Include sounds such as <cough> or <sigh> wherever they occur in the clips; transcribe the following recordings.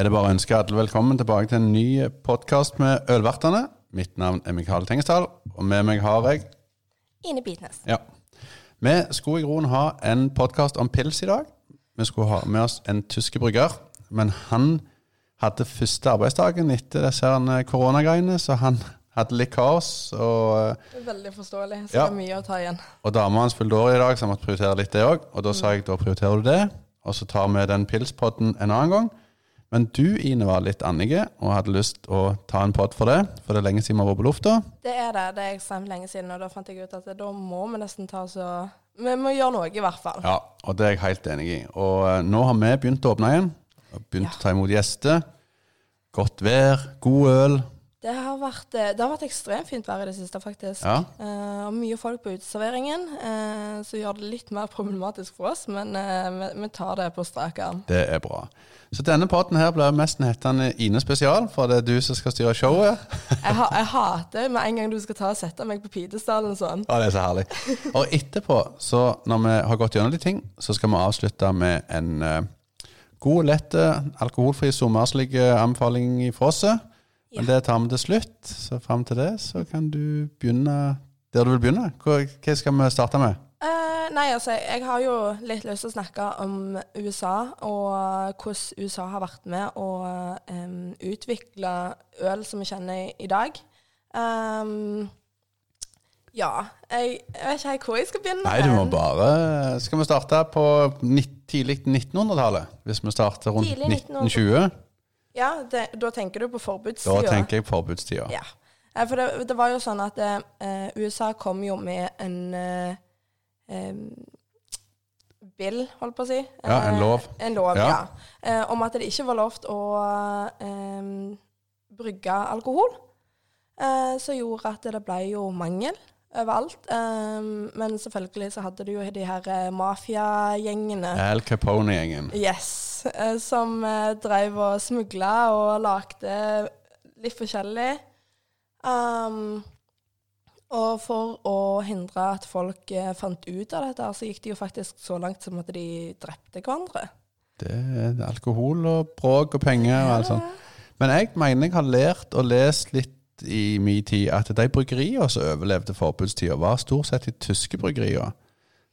Er det bare å ønske alle velkommen tilbake til en ny podkast med Ølvertene. Mitt navn er Mikael Tengesdal, og med meg har jeg Ine Bitnes. Ja. Vi skulle i grunnen ha en podkast om pils i dag. Vi skulle ha med oss en tyske brygger, men han hadde første arbeidsdagen etter disse koronagreiene, så han hadde litt kaos. Og, Det er Veldig forståelig. Så Ja. det mye å ta igjen. og dama hans fylte år i dag, så han måtte prioritere litt det òg. Og da sa jeg da prioriterer du det, og så tar vi den pilspodden en annen gang. Men du, Ine, var litt annige og hadde lyst å ta en podd for det, for det er lenge siden vi har vært på lufta. Det er det. Det er ekstremt lenge siden, og da fant jeg ut at da må vi nesten ta så Vi må gjøre noe, i hvert fall. Ja, og det er jeg helt enig i. Og eh, nå har vi begynt å åpne igjen. Begynt Ja. å ta imot gjester. Godt vær, god øl. Det har vært, eh, det har vært ekstremt fint vær i det siste, faktisk. Ja. Eh, og mye folk på uteserveringen, eh, som gjør det litt mer problematisk for oss, men eh, vi, vi tar det på strak arm. Det er bra. Så denne poden her blir mest hettende Ine spesial, for det er du som skal styre showet. <laughs> Jeg, ha, jeg hater med en gang du skal ta og sette meg på pidestallen sånn. Ja, det er så herlig. Og etterpå, så når vi har gått gjennom de ting, så skal vi avslutte med en eh, god, lett, eh, alkoholfri sommerslig anbefaling fra oss. Men det tar vi til slutt. Så fram til det så kan du begynne der du vil begynne. Hva, hva skal vi starte med? Uh, nei, altså, jeg har jo litt lyst til å snakke om USA, og hvordan USA har vært med å um, utvikle øl som vi kjenner i, dag. Um, ja, jeg, jeg vet ikke hvor jeg skal begynne. Nei, du må bare Skal vi starte på tidlig 1900-tallet? Hvis vi starter rundt 1920? 1900. 1920? Ja, det, Da tenker du på forbudstida? Da tenker jeg forbudstida. Ja. For det, det var jo sånn at eh, USA kom jo med en eh, bill, holdt på å si. Ja, en Eh, lov. En lov, Ja. ja. Eh, om at det ikke var lovt å eh, brygge alkohol. Eh, som gjorde at det ble jo mangel overalt. Em, men selvfølgelig så hadde du jo de her eh, mafiagjengene. Al Capone-gjengen. Yes. Eh, Som eh, drev og smugla og lagde litt forskjellig. Um, og for å hindre at folk eh, fant ut av dette, så gikk det jo faktisk så langt som at de drepte hverandre. Det er alkohol og bråk og penger og alt sånt. Men jeg mener jeg har lært og lest litt i min tid at de bryggeriene som overlevde forbudstida, var stort sett de tyske bryggeriene.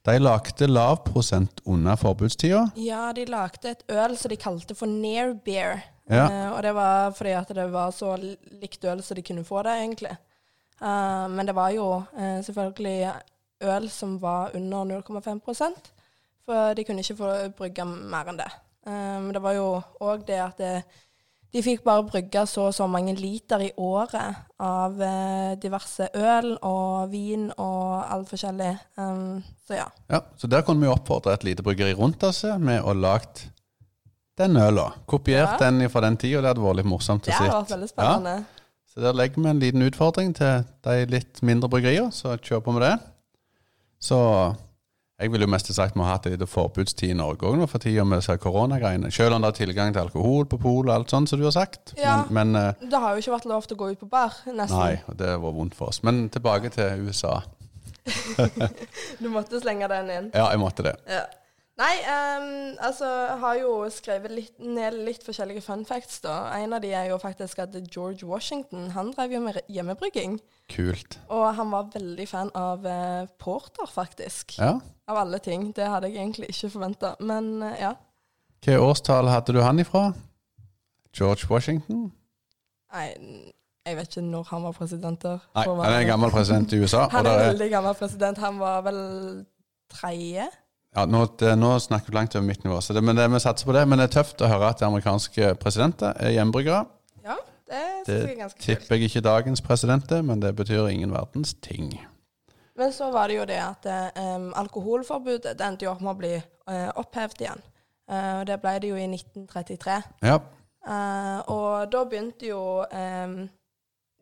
De lagde lav prosent under forbudstida. Ja, de lagde et øl som de kalte for Near Beer. Ja. Uh, og det var fordi at det var så likt øl som de kunne få det, egentlig. Uh, men det var jo uh, selvfølgelig øl som var under 0,5% for de kunne ikke få brygge mer enn det. Men det var jo òg det at det, de fikk bare brygge så og så mange liter i året av eh, diverse øl og vin og alt forskjellig. Um, så ja. Ja, så der kunne vi oppfordre et lite bryggeri rundt oss med å lagt den øla. Kopiert Ja. den fra den tida, det hadde vært litt morsomt å Det se. vært veldig spennende. Så der legger vi en liten utfordring til de litt mindre bryggeriene, så kjør på med det. Så jeg vil jo mest sagt vi har hatt litt forbudstid i Norge òg nå for tida med koronagreiene. Selv om det er tilgang til alkohol på polet og alt sånt som du har sagt. Ja. Men, men eh, Det har jo ikke vært lov til å gå ut på bar, nesten. nei, og det var vondt for oss. Men tilbake til USA. <laughs> Du måtte slenge den inn. Ja, jeg måtte det. Ja. Nei, um, altså, jeg har jo skrevet litt, ned litt forskjellige fun facts, da. En av de er jo faktisk at George Washington, han drev jo med hjemmebrygging. Kult. Og han var veldig fan av eh, porter, faktisk. Ja. Av alle ting. Det hadde jeg egentlig ikke forventa. Men eh, ja. Hvilket årstall hadde du han ifra? George Washington? Nei, jeg vet ikke når han var president. der. Nei, han er en gammel president i USA. <laughs> Han er en veldig gammel president. Han var vel tredje? ja, nå, det, nå snakker vi langt over mitt nivå, så det, men det, vi satser på det. Men det er tøft å høre at de amerikanske presidenter er hjemmebryggere. Det Det jeg er tipper jeg ikke dagens presidenter, men det betyr ingen verdens ting. Men så var det jo det at um, alkoholforbudet det endte jo opp med å bli uh, opphevet igjen. Og det ble det jo i 1933. Ja, Uh, og da begynte jo um,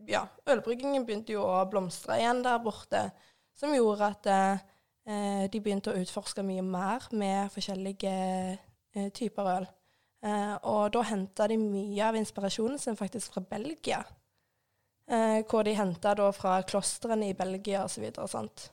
Ja, ølbryggingen begynte jo å blomstre igjen der borte. Som gjorde at eh, de begynte å utforske mye mer med forskjellige typer øl. Eh, og da henta de mye av inspirasjonen sin faktisk fra Belgia. Eh, hvor de henta da fra klostrene i Belgia osv. Og sånt.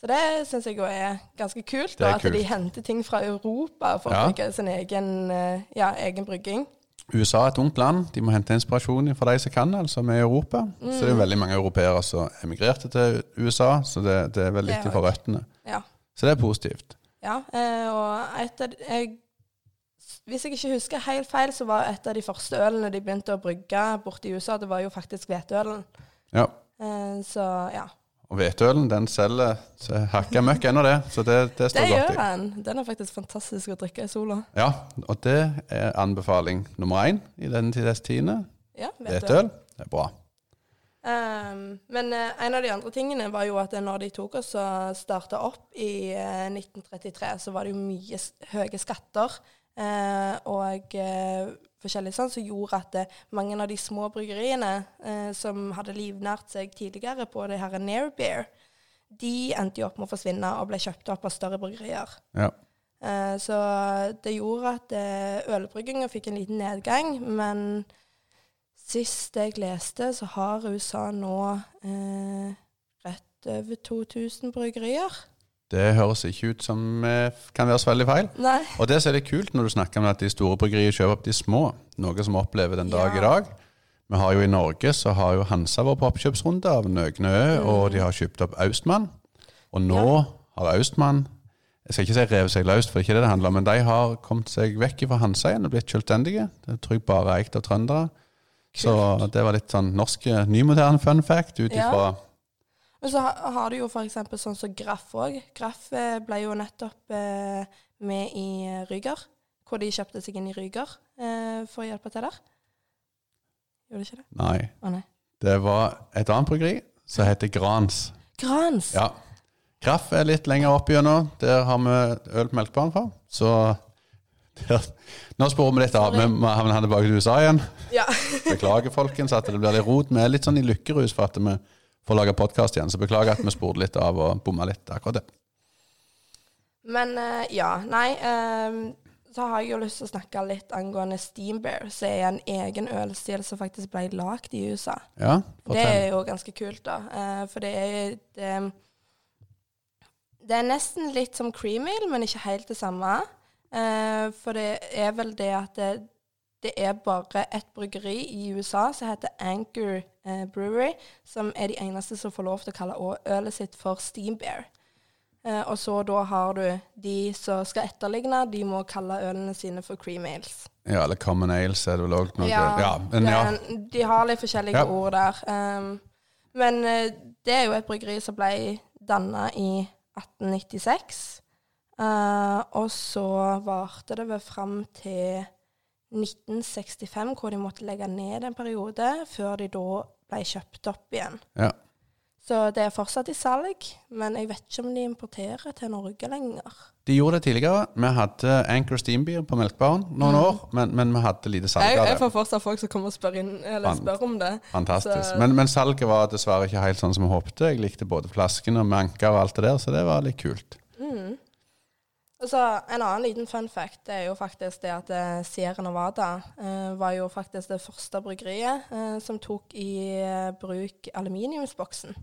så det syns jeg jo er ganske kult. Er Da, at de henter ting fra Europa for Ja. å bygge sin egen, eh, ja, egen brygging. USA er et ungt land. De må hente inspirasjon fra de som kan, altså med Europa. Så det er jo veldig mange europeere som emigrerte til USA, så det, det er veldig litt viktig for røttene. Ja. Så det er positivt. ja eh, og et jeg, Hvis jeg ikke husker helt feil, så var et av de første ølene de begynte å brygge borte i USA, det var jo faktisk hveteølen. Ja. Eh, så ja. Og hveteølen den selger hakka møkk ennå, det. Så det, det Det i. Det gjør den. Den er faktisk fantastisk å drikke i sola. Ja, og det er anbefaling nummer én i denne tidene. Ja, hveteøl. Det er bra. Um, men uh, en av de andre tingene var jo at når de tok oss og starta opp i uh, 1933, så var det jo mye høye skatter eh, og eh, forskjellig sånn som gjorde at eh, mange av de små bryggeriene eh, som hadde livnært seg tidligere på det her Nair Beer, de endte jo opp med å forsvinne og ble kjøpt opp av større bryggerier. Ja. Eh, så det gjorde at eh, ølbrygginga fikk en liten nedgang, men sist jeg leste, så har USA nå eh, rett over 2000 bryggerier. Det høres ikke ut som eh, kan være så veldig feil. Nei. Og det som er det kult når du snakker om at de store bryggeriene kjøper opp de små, noe som vi opplever den dag Ja. i dag. Vi har jo i Norge så har jo Hansa vært på oppkjøpsrunde av Nøgne Ø, og de har kjøpt opp Austmann. Og nå har Austmann Jeg skal ikke si revet seg løst, for det er ikke det det handler om, men de har kommet seg vekk fra Hansa igjen og blitt selvstendige. Det tror jeg bare er eikt av trøndere. Så det var litt sånn norsk eh, nymoderne fun fact ut Ja. Men så har du jo f.eks. sånn som Graff òg. Graff eh, ble jo nettopp eh, med i eh, Ryger, hvor de kjøpte seg inn i Ryger eh, for å hjelpe til der. Gjorde de ikke det? Nei. Å nei. Det var et annet bryggeri som heter Grans. Grans! Ja. Graff er litt lenger opp igjennom. Der har vi øl på melkebanen fra. Så der, Nå sporer vi litt av. Vi havner tilbake til USA igjen. Ja. Beklager, folkens, at det blir litt rot. Vi er litt sånn i lykkerus for at vi får lage podkast igjen. Så beklager at vi spurte litt av og bomma litt akkurat det. Men eh, ja, nei ehm, Så har jeg jo lyst til å snakke litt angående Steam Bear, som er en egen ølstil som faktisk ble lagd i USA. Ja, Det er jo ganske kult, da. eh, for det er det, det er nesten litt som cream ale, men ikke helt det samme. Eh, for det er vel det at det, det er bare et bryggeri i USA som heter Anchor eh, Brewery, som er de eneste som får lov til å kalle ølet sitt for Steam Bear. Eh, og så da har du de som skal etterligne, de må kalle ølene sine for cream ales. Ja, eller Common Ales er det vel òg noe Ja, men ja. det- de har litt forskjellige Ja. ord der. Um, men eh, det er jo et bryggeri som ble danna i 1896. Uh, og så varte det vel fram til 1965, hvor de måtte legge ned en periode, før de da ble kjøpt opp igjen. ja. Så det er fortsatt i salg, men jeg vet ikke om de importerer til Norge lenger. De gjorde det tidligere. Vi hadde Anchor Steambeer på Melkbaren noen år, men, men vi hadde lite salg Jeg, av jeg får fortsatt folk som kommer og spør, inn, spør om det. Fantastisk. Men, men salget var dessverre ikke helt sånn som vi håpte. Jeg likte både flaskene og manka og alt det der, så det var litt kult. Mm. Og så En annen liten fun fact er jo faktisk det at eh, Sierra Nevada eh, var jo faktisk det første bryggeriet eh, som tok i eh, bruk aluminiumsboksen.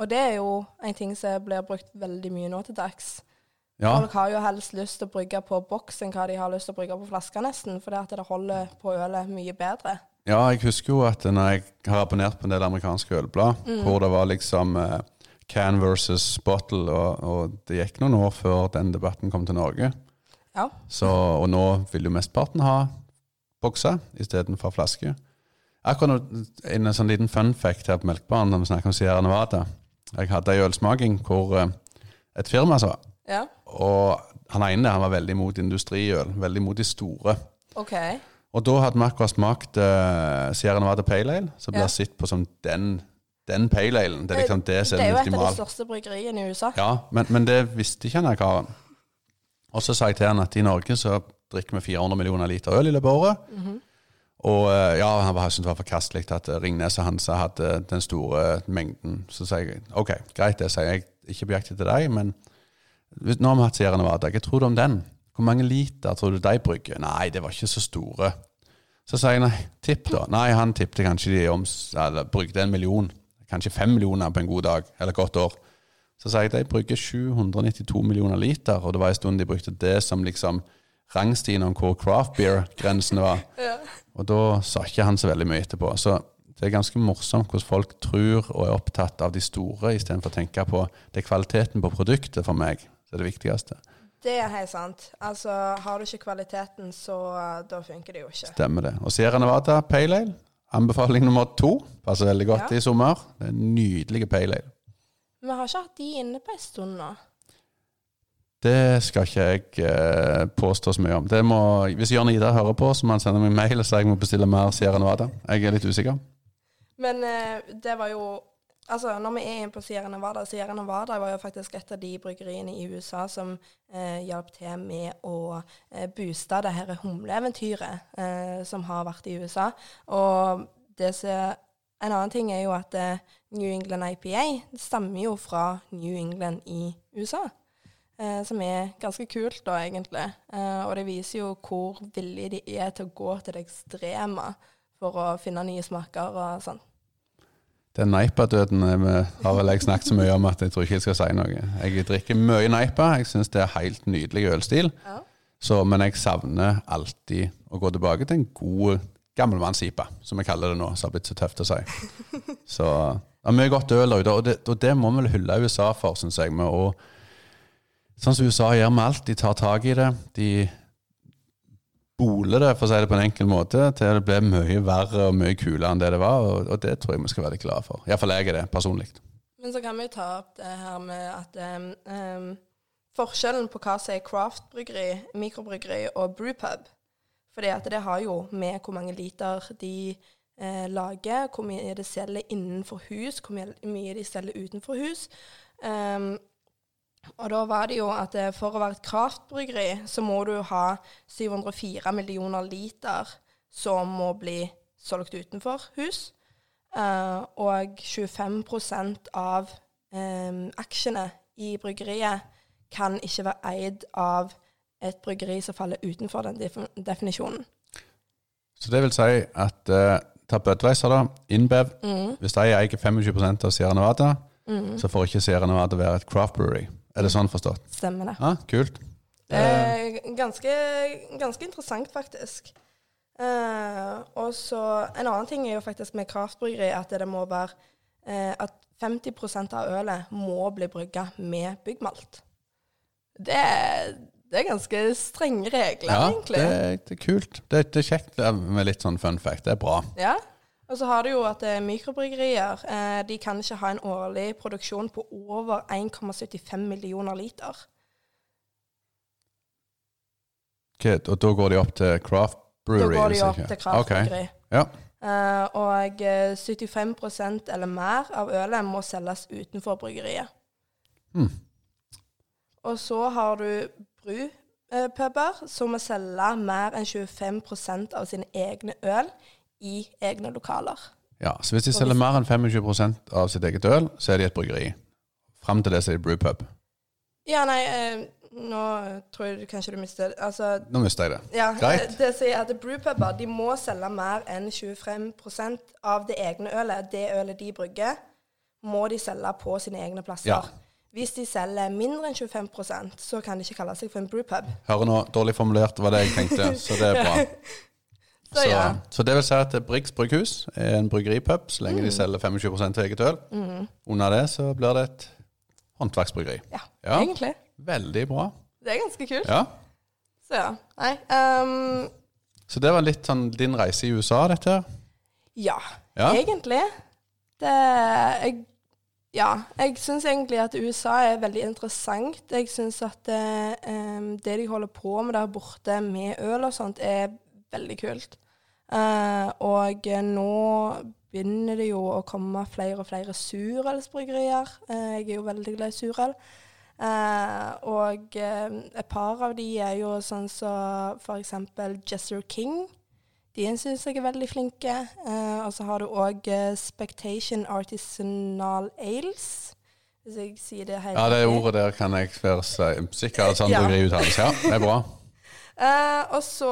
Og det er jo en ting som blir brukt veldig mye nå til dags. Ja, Folk har jo helst lyst til å brygge på boks enn hva de har lyst til å brygge på flasker, nesten. For det at det holder på ølet mye bedre. ja, jeg husker jo at når jeg har abonnert på en del amerikanske ølblad, Mm. hvor det var liksom eh, can versus bottle, og, og det gikk noen år før den debatten kom til Norge. Ja. Så, og nå vil jo mesteparten ha bokser istedenfor flaske. Akkurat en sånn liten fun fact her på Melkbaren når vi snakker om Sierra Nevada. Jeg hadde ei ølsmaking hvor eh, et firma sa Ja, Og han ene han var veldig mot industriøl, veldig mot de store. OK. Og da hadde vi akkurat smakt uh, Sierra Nevada Pale Ale, som blir Ja. sett på som den, den pale alen. Det er liksom det som Det er er jo et av de største bryggeriene i USA. Ja, men, men det visste ikke han karen. Og så sa jeg til han at i Norge så drikker vi 400 millioner liter øl i løpet av året. Mhm. Og eh, ja, han var- syntes det var forkastelig at eh, Ringnes og Hansa hadde den store mengden. Så sa jeg OK, greit, det sier jeg ikke på jakt etter deg, men nå har vi hatt Sierra Nevada. Hva tror du om den? Hvor mange liter tror du de brygger? Nei, det var ikke så store. Så sa jeg nei, tipp da. Nei, han tippte kanskje de om, eller brygde en million. Kanskje fem millioner på en god dag, eller godt år. Så sa jeg de bruker 792 millioner liter, og det var en stund de brukte det som liksom rangstien om hvor craft beer-grensene var. <laughs> Ja. Og da sa ikke han så veldig mye etterpå. Så det er ganske morsomt hvordan folk tror og er opptatt av de store, istedenfor å tenke på det er kvaliteten på produktet for meg som er det viktigste. Det er helt sant. Altså, har du ikke kvaliteten, så da funker det jo ikke. Stemmer det. Og Sierra Nevada Pale Ale, anbefaling nummer to. Passer veldig godt Ja. i sommer. Det er en nydelig Pale Ale. Vi har ikke hatt de inne på en stund nå. Det skal ikke jeg eh, påstå så mye om. Det må, hvis Jørn Ida hører på, så må han sende meg mail og si jeg må bestille mer Sierra Nevada. Jeg er litt usikker. Men eh, det var jo Altså, når vi er inne på Sierra Nevada Sierra Nevada var jo faktisk et av de bryggeriene i USA som eh, hjalp til med å eh, booste det her humleeventyret eh, som har vært i USA. Og det som En annen ting er jo at eh, New England IPA stammer jo fra New England i USA. Eh, som er ganske kult, da, egentlig. Eh, og det viser jo hvor villige de er til å gå til det ekstreme for å finne nye smaker og sånn. Den Neipa-døden eh, har vel jeg snakket så mye om at jeg tror ikke jeg skal si noe. Jeg drikker mye Neipa. Jeg syns det er helt nydelig ølstil. Ja. Så, men jeg savner alltid å gå tilbake til en god gammelmanns-IPA, som jeg kaller det nå. Som har blitt så tøft å si. <laughs> Så det er mye godt øl der ute, og det, og det må vi vel hylle USA for, syns jeg. Med å, sånn som USA gjør med alt. De tar tak i det. De boler det, for å si det på en enkel måte, til det ble mye verre og mye kulere enn det det var. Og, det tror jeg vi skal være litt glade for. Iallfall jeg er det, personlig. Men så kan vi ta opp det her med at um, forskjellen på hva som er craft-bryggeri, mikrobryggeri og brewpub. Fordi at det har jo med hvor mange liter de eh, lager, hvor mye de selger innenfor hus, hvor mye de selger utenfor hus. Um, og da var det jo at eh, for å være et kraftbryggeri, så må du ha 704 millioner liter som må bli solgt utenfor hus. Uh, og 25 av um, aksjene i bryggeriet kan ikke være eid av et bryggeri som faller utenfor den def definisjonen. Så det vil si at uh, ta Budweiser, da. Inbev. Mm. Hvis de eier 25 av Sierra Nevada, så får ikke Sierra Nevada være et craft brewery. Er det sånn forstått? Stemmer det. Ja, kult. Eh, ganske, ganske interessant, faktisk. Eh, og så En annen ting er jo faktisk med kraftbryggeri at det må være eh, At 50% av ølet må bli brygga med byggmalt. Det, er- det er ganske strenge regler, Ja, egentlig. det, det er kult. Det, det er kjekt med litt sånn fun fact. Det er bra. Ja. Og så har du jo at eh, mikrobryggerier eh, de kan ikke ha en årlig produksjon på over 1,75 millioner liter. Ok, og da går de opp til craft brewery? Da går de opp til craft brewery. Ja. Eh, og eh, 75% eller mer av ølet må selges utenfor bryggeriet. Mm. Og så har du brupuber som må selge mer enn 25% av sine egne øl i egne lokaler. ja. Så hvis de selger mer enn 25% av sitt eget øl, så er de et bryggeri. Fram til det så er de brewpub. Ja, nei, eh, nå tror jeg kanskje du mistet Altså, Nå mista jeg det. ja, Greit. eh, det sier at brewpuber de må selge mer enn 25% av det egne ølet. Det ølet de brygger, må de selge på sine egne plasser. Ja. Hvis de selger mindre enn 25% så kan de ikke kalle seg for en brewpub. Hører nå, dårlig formulert var det jeg tenkte, så det er bra. <laughs> Så, ja. så det vil si at Briggs brygghus er en bryggeripub så lenge de selger 25 til eget øl. Under det så blir det et håndverksbryggeri. ja. Ja. Egentlig. Veldig bra. Det er ganske kult. Ja. Så ja. Nei. Um, Så det var litt sånn din reise i USA, dette her. ja, Ja. egentlig. Det jeg, Ja, jeg syns egentlig at USA er veldig interessant. Jeg syns at det, um, det de holder på med der borte med øl og sånt, er veldig kult. Uh, og nå begynner det jo å komme flere og flere surølsbryggerier. Uh, jeg er jo veldig glad i surøl. Uh, og et par av de er jo sånn som for eksempel Jester King. De syns jeg er veldig flinke. Og så har du òg Spectation Artisanal Ales. Hvis jeg sier det helt Ja, det ordet der kan jeg være si- sikker at sånn Ja. bryggeriuttalelse. Ja, det er bra. Eh, og så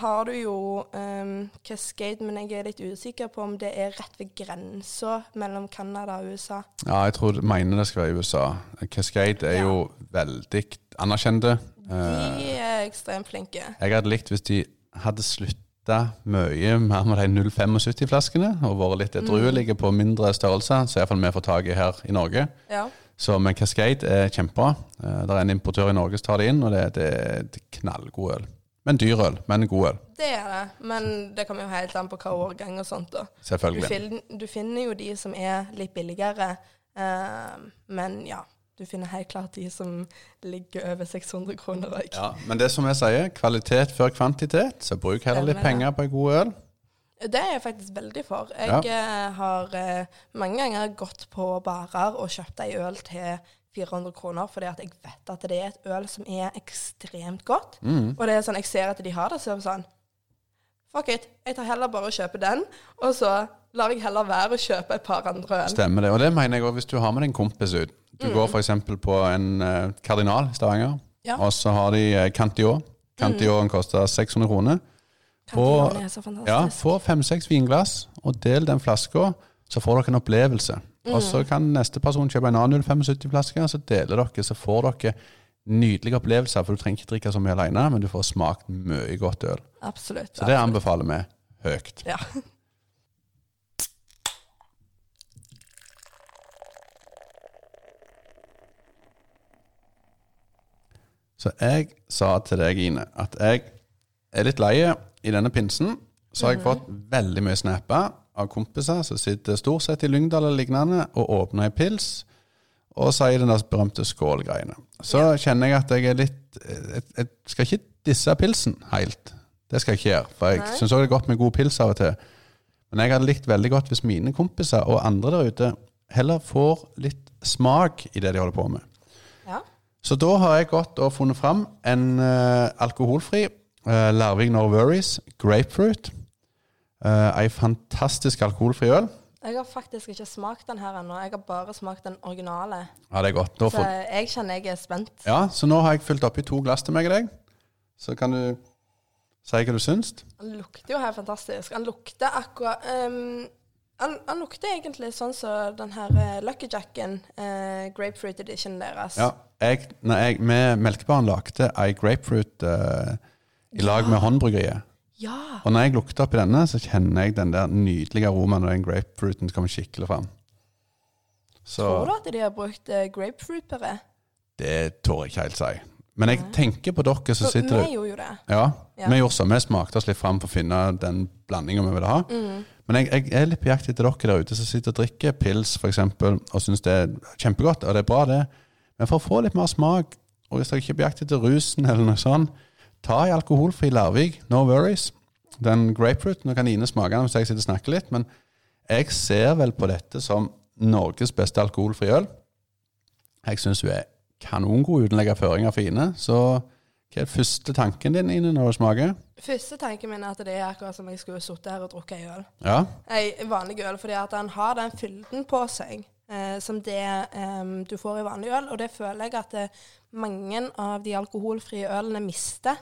har du jo um, Cascade, men jeg er litt usikker på om det er rett ved grensa mellom Canada og USA. Ja, jeg tror mener det skal være i USA. Cascade er Ja. jo veldig anerkjente. Eh, De er ekstremt flinke. Jeg hadde likt hvis de hadde slutta mye mer med de 0,75-flaskene og vært litt edruelige på mindre størrelser, så iallfall vi får tak i her i Norge. Ja. Så men Cascade er kjempebra. Eh, Det er en importør i Norge som tar det inn, og det, det, det er knallgod øl. Men dyr øl, men god øl. Det er det, men det kommer jo helt an på hva årgang og sånt. da. Du, Selvfølgelig. du finner jo de som er litt billigere, eh, men ja. Du finner helt klart de som ligger over 600 kroner òg. Ja, men det som jeg sier, kvalitet før kvantitet, så bruk heller litt penger på en god øl. Det er jeg faktisk veldig for. Jeg ja. har eh, mange ganger gått på barer og kjøpt ei øl til 400 kroner, fordi at jeg vet at det er et øl som er ekstremt godt. Mm. Og det er sånn, jeg ser at de har det, så er det sånn Fuck it. Jeg tar heller bare og kjøper den, og så lar jeg heller være å kjøpe et par andre øl. Stemmer det. Og det mener jeg òg hvis du har med deg en kompis ut. Du går f.eks. på en uh, Kardinal i Stavanger, Ja. og så har de uh, Cantillon. Cantillon koster 600 kroner. Få-. Ja, få fem-seks vinglass, og del den flaska, så får dere en opplevelse. Og så kan neste person kjøpe en annen 075-flaske, så deler dere, så får dere nydelige opplevelser. For du trenger ikke drikke så mye alene, men du får smakt mye godt øl. Absolutt. Så det anbefaler vi høyt. Ja. Så jeg sa til deg, Ine, at jeg er litt lei i denne pinsen. Så har jeg fått veldig mye snapper av kompiser som sitter stort sett i Lyngdal eller lignende og åpner ei pils og sier den der berømte skålgreiene. Så kjenner jeg at jeg er litt Jeg, jeg skal ikke disse pilsen helt. Det skal jeg ikke gjøre. For jeg syns òg det er godt med god pils av og til. Men jeg hadde likt veldig godt hvis mine kompiser og andre der ute heller får litt smak i det de holder på med. ja. Så da har jeg gått og funnet fram en uh, alkoholfri uh, Larvik No Worries Grapefruit. Uh, ei fantastisk alkoholfri øl. Jeg har faktisk ikke smakt den her ennå. Jeg har bare smakt den originale. Ja, det er godt. Da Så jeg kjenner jeg er spent. ja, så nå har jeg fylt oppi to glass til meg og deg. Så kan du si hva du syns. Den lukter jo helt fantastisk. Den lukter akkurat um, han, den, lukter egentlig sånn som den her eh, Lucky Jacken, uh, grapefruit edition deres. Ja, jeg, når jeg med Melkebaren lagde ei grapefruit eh, i lag med Håndbryggeriet. Ja. Og når jeg lukter oppi denne, så kjenner jeg den der nydelige aromaen og den grapefruiten kommer skikkelig fram. Så Tror du at de har brukt eh, grapefruit-puré? det tør jeg ikke helt si. Men jeg tenker på dere som sitter sitter Vi der. gjorde jo det. Ja, Ja. vi gjorde så. Vi smakte oss litt fram for å finne den blandinga vi ville ha. Mm. Men jeg, jeg er litt på jakt etter dere der ute som sitter og drikker pils for eksempel, og syns det er kjempegodt, og det er bra, det. Men for å få litt mer smak, og hvis dere ikke er på jakt etter rusen eller noe sånt, ta en alkoholfri Larvik, no worries. Den grapefruit, nå kan Ine smake den hvis jeg sitter og snakker litt, men jeg ser vel på dette som Norges beste alkoholfri øl. Jeg syns hun er kanongod uten å legge føringer for Ine, så hva er første tanken din Ine når du smaker? Første tanken min er at det er akkurat som jeg skulle sittet her og drukket ei øl. Ja, Ei vanlig øl, fordi at den har den fylden på seg eh, som det eh, du får i vanlig øl. Og det føler jeg at eh, mange av de alkoholfrie ølene mister.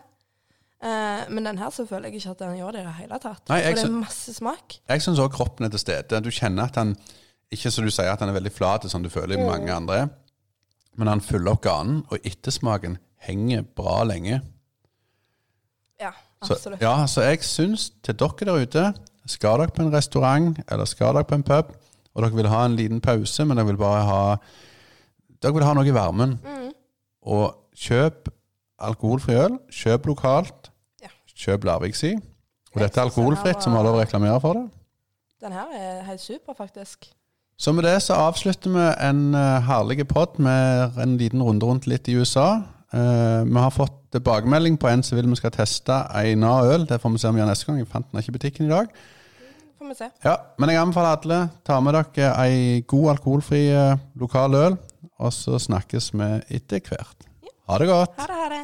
Eh, men den her så føler jeg ikke at den gjør det i det hele tatt. Nei, jeg og det er masse smak. Jeg syns òg kroppen er til stede. Du kjenner at han Ikke som du sier at han er veldig flat, som du føler i mange andre er. Men han fyller opp ganen, og ettersmaken henger bra lenge. Ja, Så, absolutt. ja, så jeg syns til dere der ute Skal dere på en restaurant eller skal dere på en pub, og dere vil ha en liten pause, men dere vil bare ha Dere vil ha noe i varmen, Mm. og kjøp alkoholfri øl. Kjøp lokalt. Ja. Kjøp Larvik-si. Og dette er alkoholfritt, så vi har lov å reklamere for det. Den her er helt super, faktisk. Så med det så avslutter vi en uh, herlig pod med en liten runde rundt litt i USA. Uh, vi har fått tilbakemelding på en som vil vi skal teste en annen øl. Det får vi se om vi gjør neste gang. Jeg fant den ikke i butikken i dag. Får vi se. Ja, Men jeg anbefaler alle ta med dere ei god alkoholfri eh, lokal øl, og så snakkes vi etter hvert. Ha det godt. Ha det, ha det.